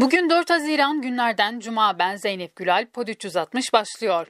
Bugün 4 Haziran günlerden Cuma ben Zeynep Gülal Pod 360 başlıyor.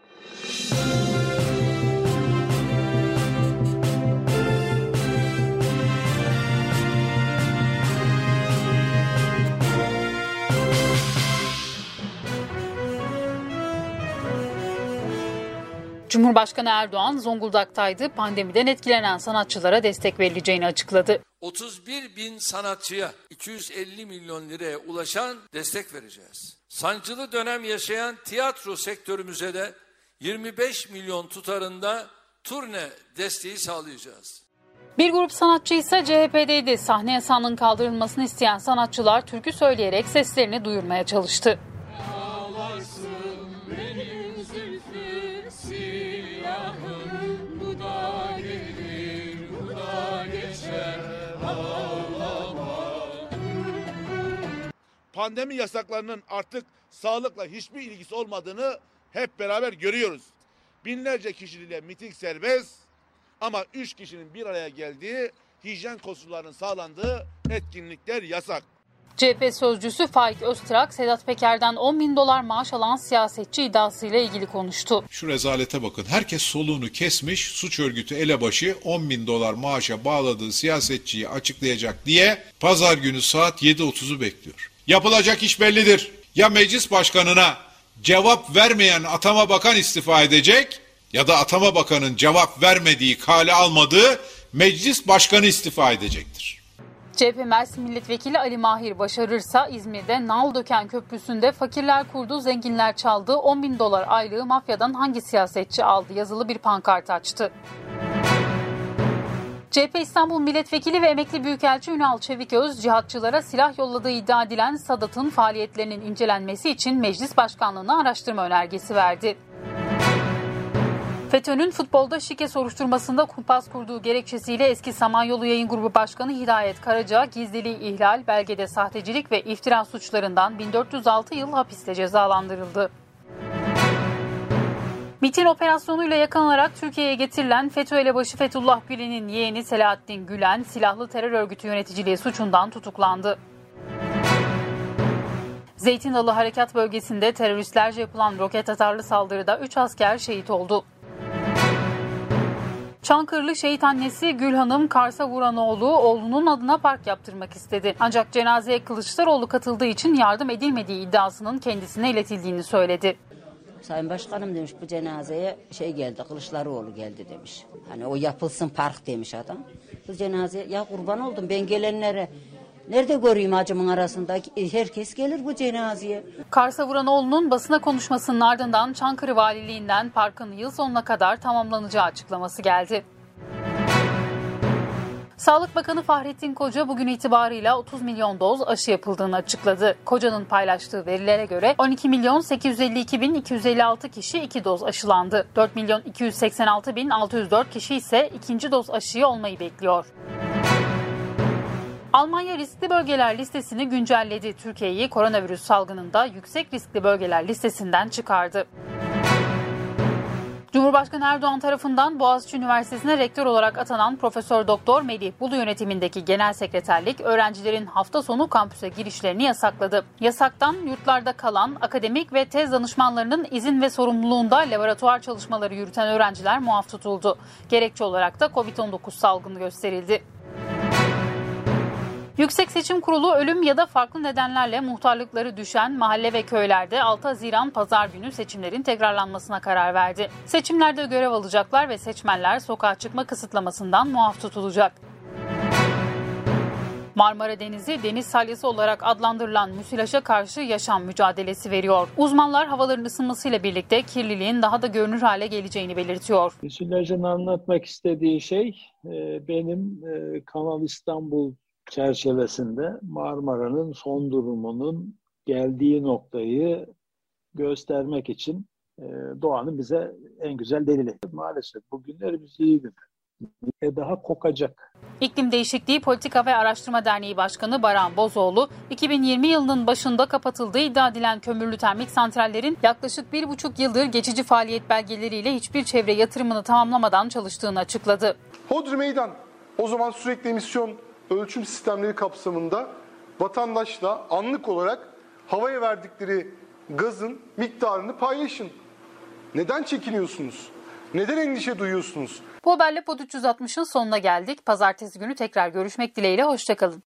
Cumhurbaşkanı Erdoğan Zonguldak'taydı. Pandemiden etkilenen sanatçılara destek verileceğini açıkladı. 31 bin sanatçıya 250 milyon liraya ulaşan destek vereceğiz. Sancılı dönem yaşayan tiyatro sektörümüze de 25 milyon tutarında turne desteği sağlayacağız. Bir grup sanatçı ise CHP'deydi. Sahne yasağının kaldırılmasını isteyen sanatçılar türkü söyleyerek seslerini duyurmaya çalıştı. Pandemi yasaklarının artık sağlıkla hiçbir ilgisi olmadığını hep beraber görüyoruz. Binlerce kişiyle miting serbest ama üç kişinin bir araya geldiği hijyen koşullarının sağlandığı etkinlikler yasak. CHP sözcüsü Faik Öztrak, Sedat Peker'den 10 bin dolar maaş alan siyasetçi iddiasıyla ilgili konuştu. Şu rezalete bakın. Herkes soluğunu kesmiş, suç örgütü elebaşı 10 bin dolar maaşa bağladığı siyasetçiyi açıklayacak diye pazar günü saat 7.30'u bekliyor. Yapılacak iş bellidir. Ya meclis başkanına cevap vermeyen atama bakan istifa edecek ya da atama bakanın cevap vermediği, kale almadığı meclis başkanı istifa edecektir. CHP Mersin Milletvekili Ali Mahir başarırsa İzmir'de Nal Döken Köprüsü'nde fakirler kurdu, zenginler çaldı, 10 bin dolar aylığı mafyadan hangi siyasetçi aldı yazılı bir pankart açtı. CHP İstanbul Milletvekili ve emekli Büyükelçi Ünal Çeviköz, cihatçılara silah yolladığı iddia edilen Sadat'ın faaliyetlerinin incelenmesi için meclis başkanlığına araştırma önergesi verdi. FETÖ'nün futbolda şike soruşturmasında kumpas kurduğu gerekçesiyle eski Samanyolu Yayın Grubu Başkanı Hidayet Karaca, gizliliği ihlal, belgede sahtecilik ve iftira suçlarından 1406 yıl hapiste cezalandırıldı. MIT'in operasyonuyla yakalanarak Türkiye'ye getirilen FETÖ elebaşı Fethullah Gülen'in yeğeni Selahattin Gülen, silahlı terör örgütü yöneticiliği suçundan tutuklandı. Zeytin Dalı Harekat Bölgesi'nde teröristlerce yapılan roket atarlı saldırıda 3 asker şehit oldu. Çankırılı şehit annesi Gül Hanım Kars'a vuran oğlu oğlunun adına park yaptırmak istedi. Ancak cenazeye Kılıçdaroğlu katıldığı için yardım edilmediği iddiasının kendisine iletildiğini söyledi. Sayın Başkanım demiş bu cenazeye şey geldi Kılıçdaroğlu geldi demiş. Hani o yapılsın park demiş adam. Bu cenazeye ya kurban oldum ben gelenlere Nerede göreyim acımın arasında? Herkes gelir bu cenazeye. Kars'a vuran oğlunun basına konuşmasının ardından Çankırı Valiliğinden parkın yıl sonuna kadar tamamlanacağı açıklaması geldi. Sağlık Bakanı Fahrettin Koca bugün itibarıyla 30 milyon doz aşı yapıldığını açıkladı. Koca'nın paylaştığı verilere göre 12 milyon 852 bin 256 kişi iki doz aşılandı. 4 milyon 286 bin 604 kişi ise ikinci doz aşıyı olmayı bekliyor. Almanya riskli bölgeler listesini güncelledi. Türkiye'yi koronavirüs salgınında yüksek riskli bölgeler listesinden çıkardı. Cumhurbaşkanı Erdoğan tarafından Boğaziçi Üniversitesi'ne rektör olarak atanan Profesör Doktor Melih Bulu yönetimindeki genel sekreterlik öğrencilerin hafta sonu kampüse girişlerini yasakladı. Yasaktan yurtlarda kalan akademik ve tez danışmanlarının izin ve sorumluluğunda laboratuvar çalışmaları yürüten öğrenciler muaf tutuldu. Gerekçe olarak da COVID-19 salgını gösterildi. Yüksek Seçim Kurulu ölüm ya da farklı nedenlerle muhtarlıkları düşen mahalle ve köylerde 6 Haziran pazar günü seçimlerin tekrarlanmasına karar verdi. Seçimlerde görev alacaklar ve seçmenler sokağa çıkma kısıtlamasından muaf tutulacak. Marmara Denizi deniz salyası olarak adlandırılan müsilaj'a karşı yaşam mücadelesi veriyor. Uzmanlar havaların ısınmasıyla birlikte kirliliğin daha da görünür hale geleceğini belirtiyor. Müsilajın anlatmak istediği şey e, benim e, Kanal İstanbul çerçevesinde Marmara'nın son durumunun geldiği noktayı göstermek için e, doğanın bize en güzel delili. Maalesef bugünlerimiz iyi gün. E daha kokacak. İklim Değişikliği Politika ve Araştırma Derneği Başkanı Baran Bozoğlu, 2020 yılının başında kapatıldığı iddia edilen kömürlü termik santrallerin yaklaşık bir buçuk yıldır geçici faaliyet belgeleriyle hiçbir çevre yatırımını tamamlamadan çalıştığını açıkladı. Hodri Meydan o zaman sürekli emisyon ölçüm sistemleri kapsamında vatandaşla anlık olarak havaya verdikleri gazın miktarını paylaşın. Neden çekiniyorsunuz? Neden endişe duyuyorsunuz? Bu haberle Pod 360'ın sonuna geldik. Pazartesi günü tekrar görüşmek dileğiyle. Hoşçakalın.